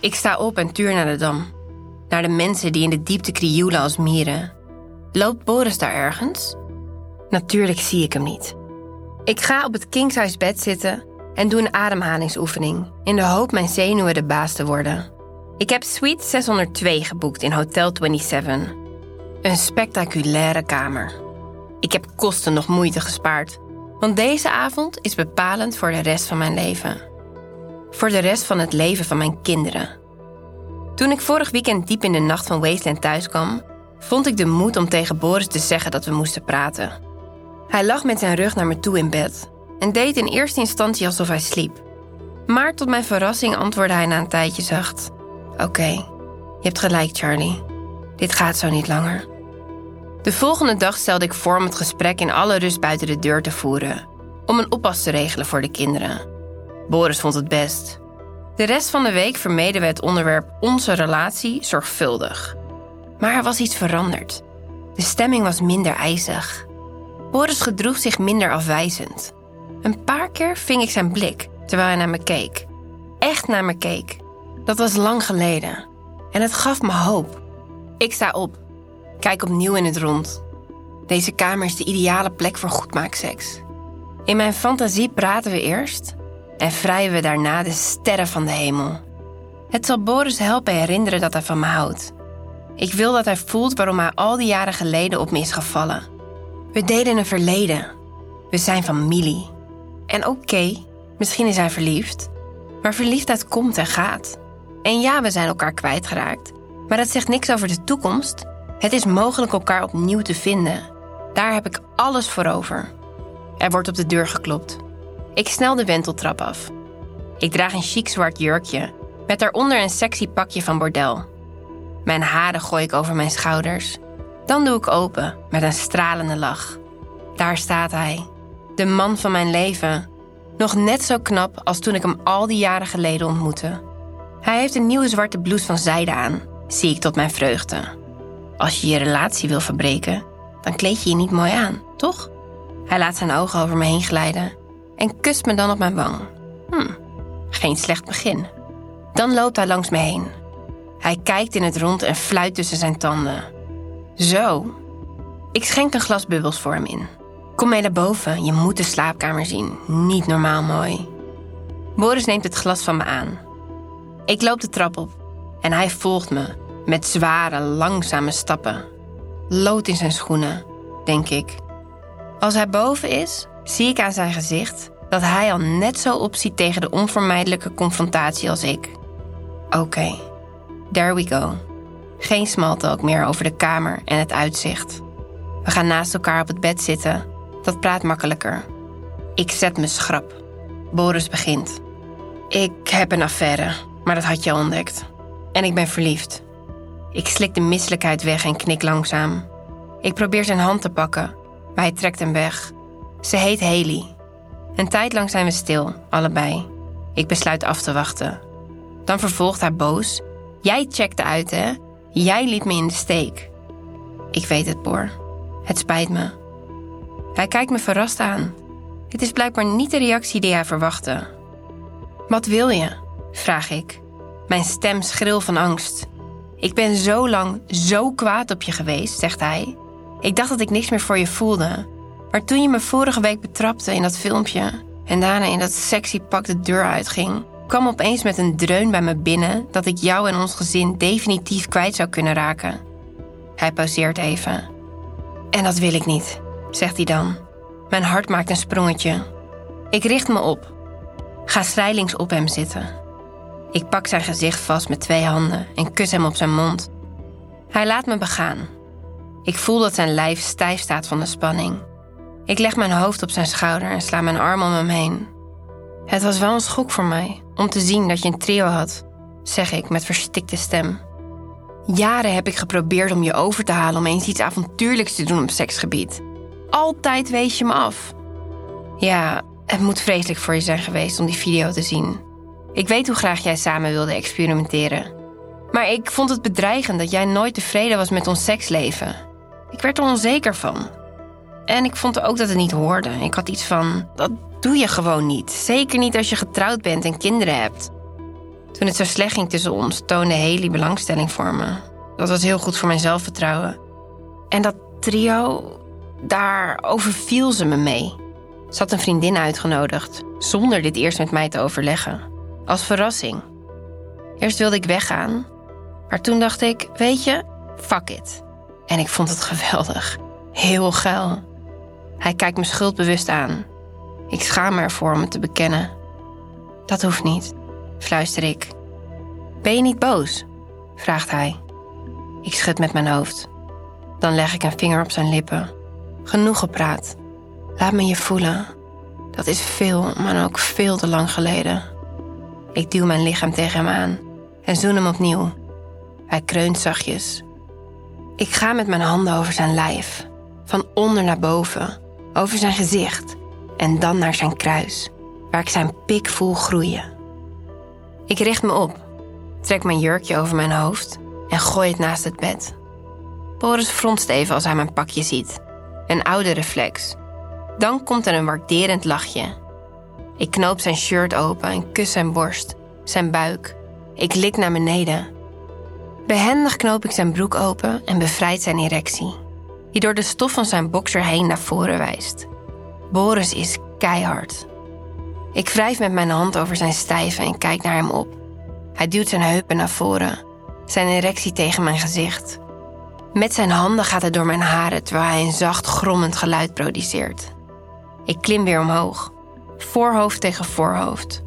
Ik sta op en tuur naar de dam. Naar de mensen die in de diepte krioelen als mieren. Loopt Boris daar ergens? Natuurlijk zie ik hem niet. Ik ga op het kingsize bed zitten en doe een ademhalingsoefening in de hoop mijn zenuwen de baas te worden. Ik heb suite 602 geboekt in Hotel 27. Een spectaculaire kamer. Ik heb kosten nog moeite gespaard, want deze avond is bepalend voor de rest van mijn leven. Voor de rest van het leven van mijn kinderen. Toen ik vorig weekend diep in de nacht van Wasteland thuis kwam, vond ik de moed om tegen Boris te zeggen dat we moesten praten. Hij lag met zijn rug naar me toe in bed en deed in eerste instantie alsof hij sliep. Maar tot mijn verrassing antwoordde hij na een tijdje zacht: Oké, je hebt gelijk, Charlie. Dit gaat zo niet langer. De volgende dag stelde ik voor om het gesprek in alle rust buiten de deur te voeren, om een oppas te regelen voor de kinderen. Boris vond het best. De rest van de week vermeden we het onderwerp onze relatie zorgvuldig. Maar er was iets veranderd. De stemming was minder ijzig. Boris gedroeg zich minder afwijzend. Een paar keer ving ik zijn blik terwijl hij naar me keek. Echt naar me keek. Dat was lang geleden. En het gaf me hoop. Ik sta op. Kijk opnieuw in het rond. Deze kamer is de ideale plek voor goedmaakseks. In mijn fantasie praten we eerst en vrijen we daarna de sterren van de hemel. Het zal Boris helpen herinneren dat hij van me houdt. Ik wil dat hij voelt waarom hij al die jaren geleden op me is gevallen. We delen een verleden. We zijn familie. En oké, misschien is hij verliefd. Maar verliefdheid komt en gaat. En ja, we zijn elkaar kwijtgeraakt. Maar dat zegt niks over de toekomst. Het is mogelijk elkaar opnieuw te vinden. Daar heb ik alles voor over. Er wordt op de deur geklopt. Ik snel de wenteltrap af. Ik draag een chic zwart jurkje, met daaronder een sexy pakje van bordel. Mijn haren gooi ik over mijn schouders. Dan doe ik open met een stralende lach. Daar staat hij, de man van mijn leven. Nog net zo knap als toen ik hem al die jaren geleden ontmoette. Hij heeft een nieuwe zwarte blouse van zijde aan, zie ik tot mijn vreugde. Als je je relatie wil verbreken, dan kleed je je niet mooi aan, toch? Hij laat zijn ogen over me heen glijden en kust me dan op mijn wang. Hm, geen slecht begin. Dan loopt hij langs me heen. Hij kijkt in het rond en fluit tussen zijn tanden. Zo. Ik schenk een glas bubbels voor hem in. Kom mee naar boven, je moet de slaapkamer zien. Niet normaal mooi. Boris neemt het glas van me aan. Ik loop de trap op en hij volgt me met zware, langzame stappen. Lood in zijn schoenen, denk ik. Als hij boven is, zie ik aan zijn gezicht dat hij al net zo opziet tegen de onvermijdelijke confrontatie als ik. Oké, there we go. Geen smalltalk meer over de kamer en het uitzicht. We gaan naast elkaar op het bed zitten. Dat praat makkelijker. Ik zet me schrap. Boris begint. Ik heb een affaire, maar dat had je ontdekt. En ik ben verliefd. Ik slik de misselijkheid weg en knik langzaam. Ik probeer zijn hand te pakken, maar hij trekt hem weg. Ze heet Haley. Een tijd lang zijn we stil, allebei. Ik besluit af te wachten. Dan vervolgt hij boos. Jij checkte uit, hè? Jij liet me in de steek. Ik weet het, Boor. Het spijt me. Hij kijkt me verrast aan. Het is blijkbaar niet de reactie die hij verwachtte. Wat wil je? vraag ik. Mijn stem schril van angst. Ik ben zo lang zo kwaad op je geweest, zegt hij. Ik dacht dat ik niks meer voor je voelde. Maar toen je me vorige week betrapte in dat filmpje en daarna in dat sexy pak de deur uitging, kwam opeens met een dreun bij me binnen dat ik jou en ons gezin definitief kwijt zou kunnen raken. Hij pauzeert even. En dat wil ik niet, zegt hij dan. Mijn hart maakt een sprongetje. Ik richt me op. Ga strijlings op hem zitten. Ik pak zijn gezicht vast met twee handen en kus hem op zijn mond. Hij laat me begaan. Ik voel dat zijn lijf stijf staat van de spanning. Ik leg mijn hoofd op zijn schouder en sla mijn arm om hem heen. Het was wel een schok voor mij om te zien dat je een trio had, zeg ik met verstikte stem. Jaren heb ik geprobeerd om je over te halen om eens iets avontuurlijks te doen op seksgebied. Altijd wees je me af. Ja, het moet vreselijk voor je zijn geweest om die video te zien. Ik weet hoe graag jij samen wilde experimenteren. Maar ik vond het bedreigend dat jij nooit tevreden was met ons seksleven. Ik werd er onzeker van. En ik vond ook dat het niet hoorde. Ik had iets van: dat doe je gewoon niet. Zeker niet als je getrouwd bent en kinderen hebt. Toen het zo slecht ging tussen ons, toonde Haley belangstelling voor me. Dat was heel goed voor mijn zelfvertrouwen. En dat trio, daar overviel ze me mee. Ze had een vriendin uitgenodigd, zonder dit eerst met mij te overleggen. Als verrassing. Eerst wilde ik weggaan, maar toen dacht ik, weet je, fuck it. En ik vond het geweldig. Heel geil. Hij kijkt me schuldbewust aan. Ik schaam me ervoor om het te bekennen. Dat hoeft niet, fluister ik. Ben je niet boos? vraagt hij. Ik schud met mijn hoofd. Dan leg ik een vinger op zijn lippen. Genoeg gepraat. Laat me je voelen. Dat is veel, maar ook veel te lang geleden. Ik duw mijn lichaam tegen hem aan en zoen hem opnieuw. Hij kreunt zachtjes. Ik ga met mijn handen over zijn lijf, van onder naar boven, over zijn gezicht en dan naar zijn kruis, waar ik zijn pik voel groeien. Ik richt me op, trek mijn jurkje over mijn hoofd en gooi het naast het bed. Boris fronst even als hij mijn pakje ziet. Een oude reflex. Dan komt er een waarderend lachje. Ik knoop zijn shirt open en kus zijn borst, zijn buik. Ik lik naar beneden. Behendig knoop ik zijn broek open en bevrijd zijn erectie, die door de stof van zijn bokser heen naar voren wijst. Boris is keihard. Ik wrijf met mijn hand over zijn stijve en kijk naar hem op. Hij duwt zijn heupen naar voren, zijn erectie tegen mijn gezicht. Met zijn handen gaat hij door mijn haren terwijl hij een zacht grommend geluid produceert. Ik klim weer omhoog, voorhoofd tegen voorhoofd.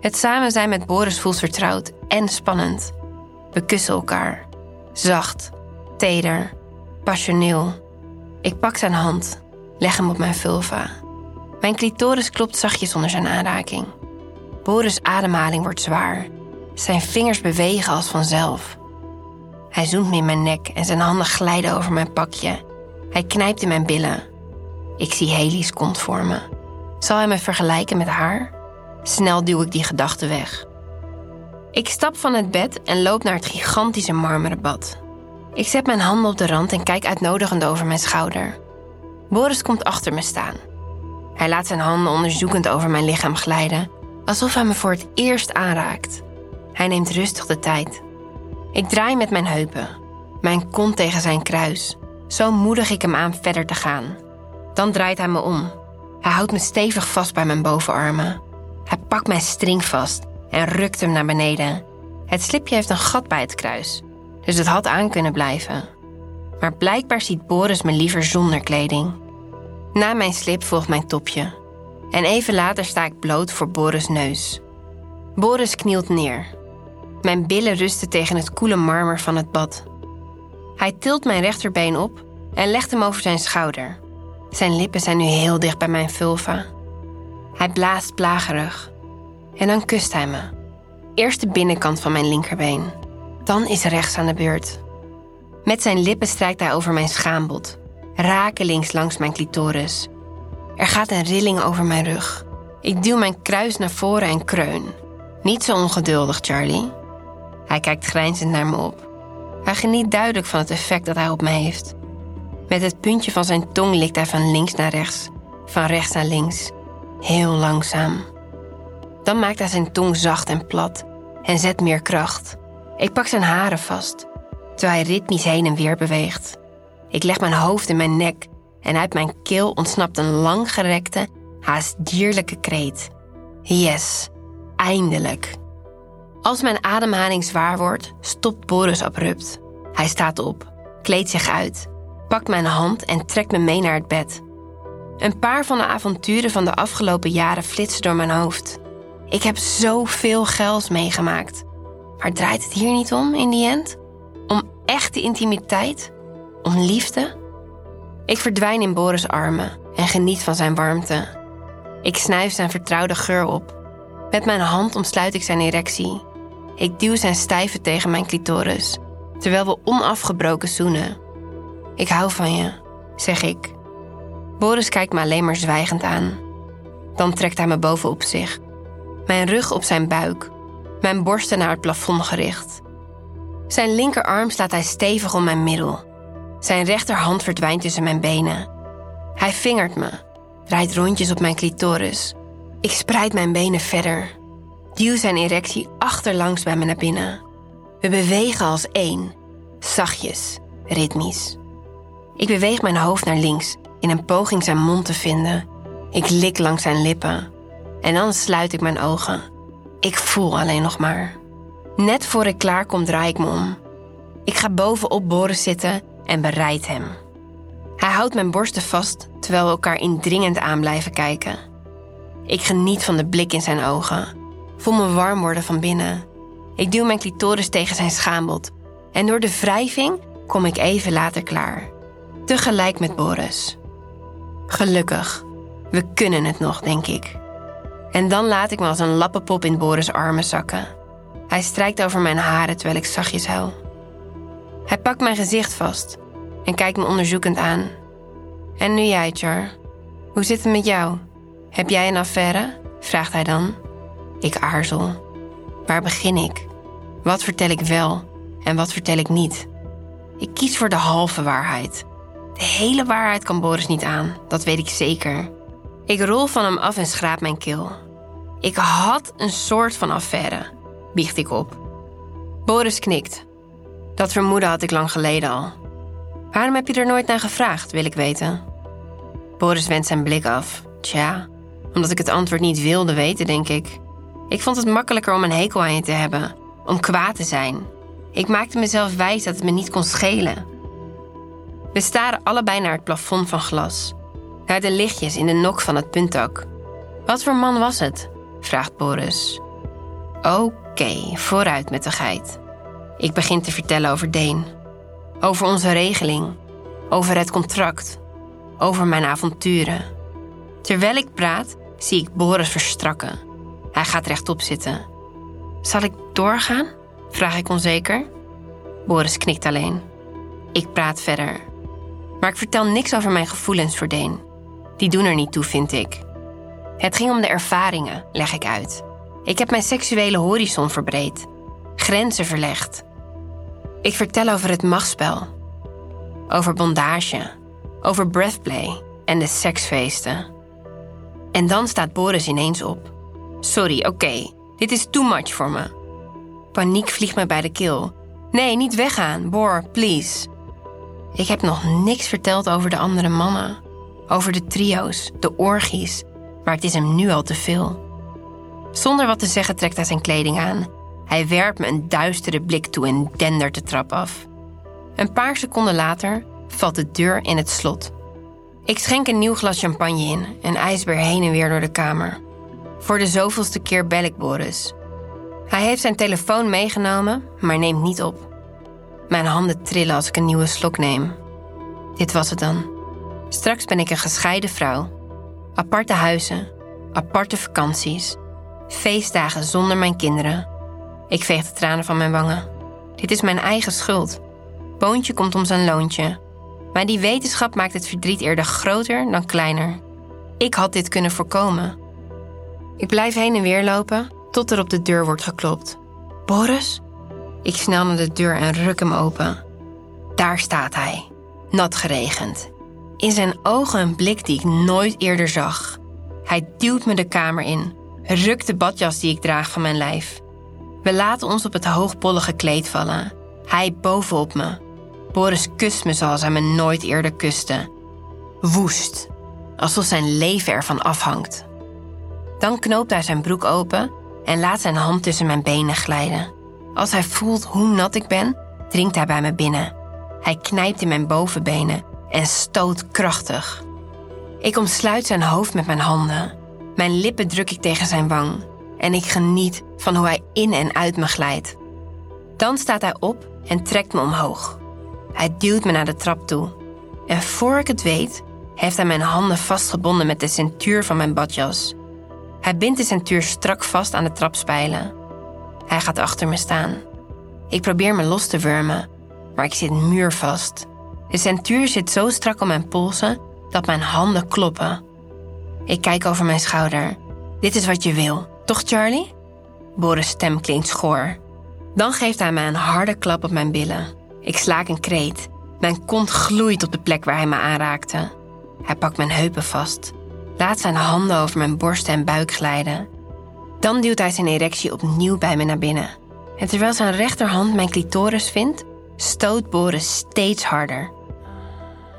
Het samen zijn met Boris voelt vertrouwd en spannend. We kussen elkaar. Zacht, teder, passioneel. Ik pak zijn hand, leg hem op mijn vulva. Mijn clitoris klopt zachtjes onder zijn aanraking. Boris' ademhaling wordt zwaar. Zijn vingers bewegen als vanzelf. Hij zoemt me in mijn nek en zijn handen glijden over mijn pakje. Hij knijpt in mijn billen. Ik zie Haley's kont voor me. Zal hij me vergelijken met haar? Snel duw ik die gedachte weg. Ik stap van het bed en loop naar het gigantische marmeren bad. Ik zet mijn handen op de rand en kijk uitnodigend over mijn schouder. Boris komt achter me staan. Hij laat zijn handen onderzoekend over mijn lichaam glijden, alsof hij me voor het eerst aanraakt. Hij neemt rustig de tijd. Ik draai met mijn heupen, mijn kont tegen zijn kruis. Zo moedig ik hem aan verder te gaan. Dan draait hij me om. Hij houdt me stevig vast bij mijn bovenarmen. Hij pakt mijn string vast en rukt hem naar beneden. Het slipje heeft een gat bij het kruis, dus het had aan kunnen blijven. Maar blijkbaar ziet Boris me liever zonder kleding. Na mijn slip volgt mijn topje. En even later sta ik bloot voor Boris' neus. Boris knielt neer. Mijn billen rusten tegen het koele marmer van het bad. Hij tilt mijn rechterbeen op en legt hem over zijn schouder. Zijn lippen zijn nu heel dicht bij mijn vulva. Hij blaast plagerig. En dan kust hij me. Eerst de binnenkant van mijn linkerbeen. Dan is rechts aan de beurt. Met zijn lippen strijkt hij over mijn schaambod, rakelings langs mijn clitoris. Er gaat een rilling over mijn rug. Ik duw mijn kruis naar voren en kreun. Niet zo ongeduldig, Charlie. Hij kijkt grijnzend naar me op. Hij geniet duidelijk van het effect dat hij op mij heeft. Met het puntje van zijn tong likt hij van links naar rechts, van rechts naar links, heel langzaam. Dan maakt hij zijn tong zacht en plat en zet meer kracht. Ik pak zijn haren vast, terwijl hij ritmisch heen en weer beweegt. Ik leg mijn hoofd in mijn nek en uit mijn keel ontsnapt een langgerekte, haast dierlijke kreet. Yes, eindelijk. Als mijn ademhaling zwaar wordt, stopt Boris abrupt. Hij staat op, kleedt zich uit, pakt mijn hand en trekt me mee naar het bed. Een paar van de avonturen van de afgelopen jaren flitsen door mijn hoofd. Ik heb zoveel gels meegemaakt. Maar draait het hier niet om in die end? Om echte intimiteit? Om liefde? Ik verdwijn in Boris' armen en geniet van zijn warmte. Ik snuif zijn vertrouwde geur op. Met mijn hand omsluit ik zijn erectie. Ik duw zijn stijve tegen mijn clitoris, terwijl we onafgebroken zoenen. Ik hou van je, zeg ik. Boris kijkt me alleen maar zwijgend aan. Dan trekt hij me bovenop zich mijn rug op zijn buik, mijn borsten naar het plafond gericht. Zijn linkerarm slaat hij stevig om mijn middel. Zijn rechterhand verdwijnt tussen mijn benen. Hij vingert me, draait rondjes op mijn clitoris. Ik spreid mijn benen verder. duw zijn erectie achterlangs bij me naar binnen. We bewegen als één, zachtjes, ritmisch. Ik beweeg mijn hoofd naar links in een poging zijn mond te vinden. Ik lik langs zijn lippen en dan sluit ik mijn ogen. Ik voel alleen nog maar. Net voor ik klaar kom, draai ik me om. Ik ga bovenop Boris zitten en bereid hem. Hij houdt mijn borsten vast terwijl we elkaar indringend aan blijven kijken. Ik geniet van de blik in zijn ogen. Voel me warm worden van binnen. Ik duw mijn clitoris tegen zijn schaambod. En door de wrijving kom ik even later klaar. Tegelijk met Boris. Gelukkig. We kunnen het nog, denk ik. En dan laat ik me als een lappenpop in Boris' armen zakken. Hij strijkt over mijn haren terwijl ik zachtjes huil. Hij pakt mijn gezicht vast en kijkt me onderzoekend aan. En nu jij, Char. Hoe zit het met jou? Heb jij een affaire? vraagt hij dan. Ik aarzel. Waar begin ik? Wat vertel ik wel en wat vertel ik niet? Ik kies voor de halve waarheid. De hele waarheid kan Boris niet aan, dat weet ik zeker. Ik rol van hem af en schraap mijn keel. Ik had een soort van affaire, biecht ik op. Boris knikt. Dat vermoeden had ik lang geleden al. Waarom heb je er nooit naar gevraagd, wil ik weten. Boris wendt zijn blik af. Tja, omdat ik het antwoord niet wilde weten, denk ik. Ik vond het makkelijker om een hekel aan je te hebben, om kwaad te zijn. Ik maakte mezelf wijs dat het me niet kon schelen. We staren allebei naar het plafond van glas, naar de lichtjes in de nok van het puntdak. Wat voor man was het? vraagt Boris. Oké, vooruit met de geit. Ik begin te vertellen over Deen. Over onze regeling. Over het contract. Over mijn avonturen. Terwijl ik praat, zie ik Boris verstrakken. Hij gaat rechtop zitten. Zal ik doorgaan? vraag ik onzeker. Boris knikt alleen. Ik praat verder. Maar ik vertel niks over mijn gevoelens voor Deen. Die doen er niet toe, vind ik. Het ging om de ervaringen, leg ik uit. Ik heb mijn seksuele horizon verbreed, grenzen verlegd. Ik vertel over het machtsspel, over bondage, over breathplay en de seksfeesten. En dan staat Boris ineens op. Sorry, oké, dit is too much voor me. Paniek vliegt me bij de keel. Nee, niet weggaan, Bor, please. Ik heb nog niks verteld over de andere mannen. Over de trio's, de orgies, maar het is hem nu al te veel. Zonder wat te zeggen trekt hij zijn kleding aan. Hij werpt me een duistere blik toe en dendert de trap af. Een paar seconden later valt de deur in het slot. Ik schenk een nieuw glas champagne in en ijsbeer heen en weer door de kamer. Voor de zoveelste keer bel ik Boris. Hij heeft zijn telefoon meegenomen, maar neemt niet op. Mijn handen trillen als ik een nieuwe slok neem. Dit was het dan. Straks ben ik een gescheiden vrouw Aparte huizen, aparte vakanties, feestdagen zonder mijn kinderen. Ik veeg de tranen van mijn wangen. Dit is mijn eigen schuld. Boontje komt om zijn loontje. Maar die wetenschap maakt het verdriet eerder groter dan kleiner. Ik had dit kunnen voorkomen. Ik blijf heen en weer lopen tot er op de deur wordt geklopt. Boris? Ik snel naar de deur en ruk hem open. Daar staat hij, nat geregend, in zijn ogen een blik die ik nooit eerder zag. Hij duwt me de kamer in, rukt de badjas die ik draag van mijn lijf. We laten ons op het hoogbollige kleed vallen. Hij bovenop me. Boris kust me zoals hij me nooit eerder kuste. Woest, alsof zijn leven ervan afhangt. Dan knoopt hij zijn broek open en laat zijn hand tussen mijn benen glijden. Als hij voelt hoe nat ik ben, dringt hij bij me binnen. Hij knijpt in mijn bovenbenen en stoot krachtig. Ik omsluit zijn hoofd met mijn handen. Mijn lippen druk ik tegen zijn wang en ik geniet van hoe hij in en uit me glijdt. Dan staat hij op en trekt me omhoog. Hij duwt me naar de trap toe. En voor ik het weet, heeft hij mijn handen vastgebonden met de centuur van mijn badjas. Hij bindt de centuur strak vast aan de trapspijlen. Hij gaat achter me staan. Ik probeer me los te wurmen, maar ik zit muurvast. De centuur zit zo strak om mijn polsen dat mijn handen kloppen. Ik kijk over mijn schouder. Dit is wat je wil, toch Charlie? Boris' stem klinkt schor. Dan geeft hij mij een harde klap op mijn billen. Ik slaak een kreet. Mijn kont gloeit op de plek waar hij me aanraakte. Hij pakt mijn heupen vast. Laat zijn handen over mijn borst en buik glijden. Dan duwt hij zijn erectie opnieuw bij me naar binnen. En terwijl zijn rechterhand mijn clitoris vindt, stoot Boris steeds harder.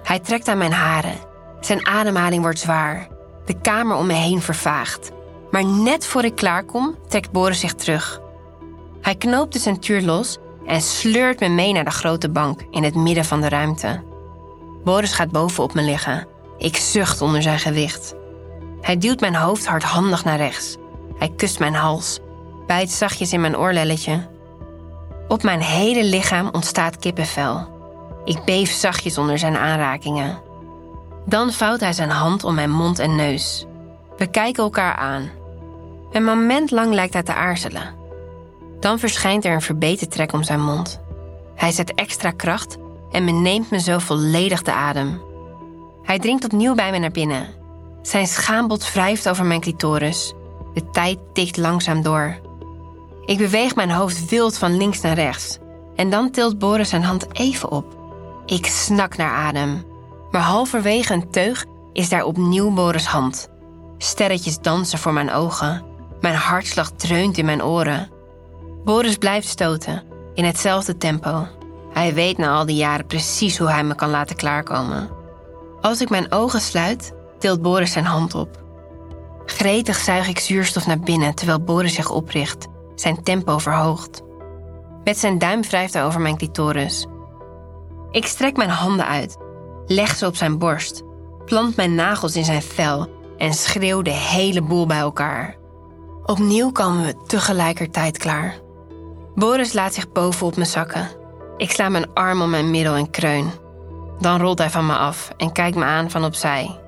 Hij trekt aan mijn haren. Zijn ademhaling wordt zwaar. De kamer om me heen vervaagt. Maar net voor ik klaarkom, trekt Boris zich terug. Hij knoopt de centuur los en sleurt me mee naar de grote bank in het midden van de ruimte. Boris gaat bovenop me liggen. Ik zucht onder zijn gewicht. Hij duwt mijn hoofd hardhandig naar rechts. Hij kust mijn hals, bijt zachtjes in mijn oorlelletje. Op mijn hele lichaam ontstaat kippenvel. Ik beef zachtjes onder zijn aanrakingen. Dan vouwt hij zijn hand om mijn mond en neus. We kijken elkaar aan. Een moment lang lijkt hij te aarzelen. Dan verschijnt er een verbeten trek om zijn mond. Hij zet extra kracht en beneemt me zo volledig de adem. Hij dringt opnieuw bij me naar binnen. Zijn schaambod wrijft over mijn clitoris. De tijd tikt langzaam door. Ik beweeg mijn hoofd wild van links naar rechts. En dan tilt Boris zijn hand even op. Ik snak naar adem. Maar halverwege een teug is daar opnieuw Boris' hand. Sterretjes dansen voor mijn ogen. Mijn hartslag dreunt in mijn oren. Boris blijft stoten, in hetzelfde tempo. Hij weet na al die jaren precies hoe hij me kan laten klaarkomen. Als ik mijn ogen sluit, tilt Boris zijn hand op. Gretig zuig ik zuurstof naar binnen terwijl Boris zich opricht, zijn tempo verhoogt. Met zijn duim wrijft hij over mijn clitoris. Ik strek mijn handen uit, leg ze op zijn borst, plant mijn nagels in zijn vel en schreeuw de hele boel bij elkaar. Opnieuw komen we tegelijkertijd klaar. Boris laat zich bovenop me zakken. Ik sla mijn arm om mijn middel en kreun. Dan rolt hij van me af en kijkt me aan van opzij.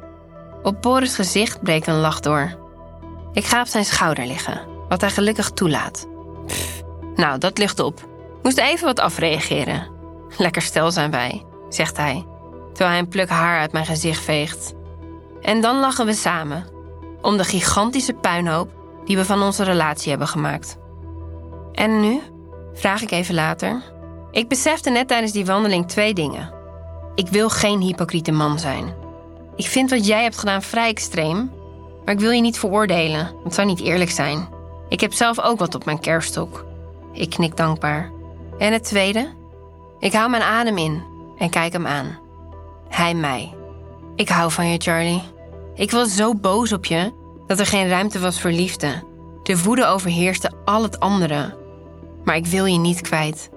Op Boris' gezicht breekt een lach door. Ik ga op zijn schouder liggen, wat hij gelukkig toelaat. Nou, dat ligt op. Moest even wat afreageren. Lekker stel zijn wij, zegt hij, terwijl hij een pluk haar uit mijn gezicht veegt. En dan lachen we samen, om de gigantische puinhoop die we van onze relatie hebben gemaakt. En nu? Vraag ik even later. Ik besefte net tijdens die wandeling twee dingen. Ik wil geen hypocriete man zijn. Ik vind wat jij hebt gedaan vrij extreem, maar ik wil je niet veroordelen. Het zou niet eerlijk zijn. Ik heb zelf ook wat op mijn kerststok. Ik knik dankbaar. En het tweede? Ik hou mijn adem in en kijk hem aan. Hij mij. Ik hou van je, Charlie. Ik was zo boos op je dat er geen ruimte was voor liefde. De woede overheerste al het andere. Maar ik wil je niet kwijt.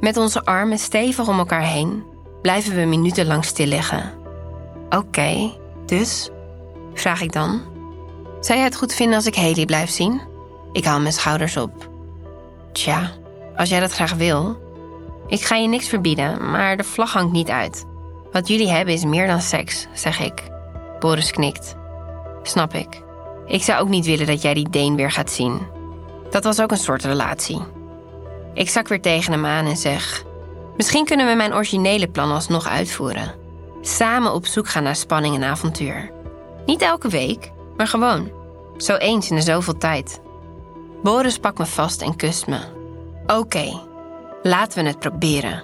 Met onze armen stevig om elkaar heen blijven we minutenlang stil liggen. Oké, dus? Vraag ik dan. Zou jij het goed vinden als ik Haley blijf zien? Ik haal mijn schouders op. Tja, als jij dat graag wil. Ik ga je niks verbieden, maar de vlag hangt niet uit. Wat jullie hebben is meer dan seks, zeg ik. Boris knikt. Snap ik. Ik zou ook niet willen dat jij die Deen weer gaat zien. Dat was ook een soort relatie. Ik zak weer tegen hem aan en zeg: Misschien kunnen we mijn originele plan alsnog uitvoeren. Samen op zoek gaan naar spanning en avontuur. Niet elke week, maar gewoon. Zo eens in de zoveel tijd. Boris pakt me vast en kust me. Oké, laten we het proberen.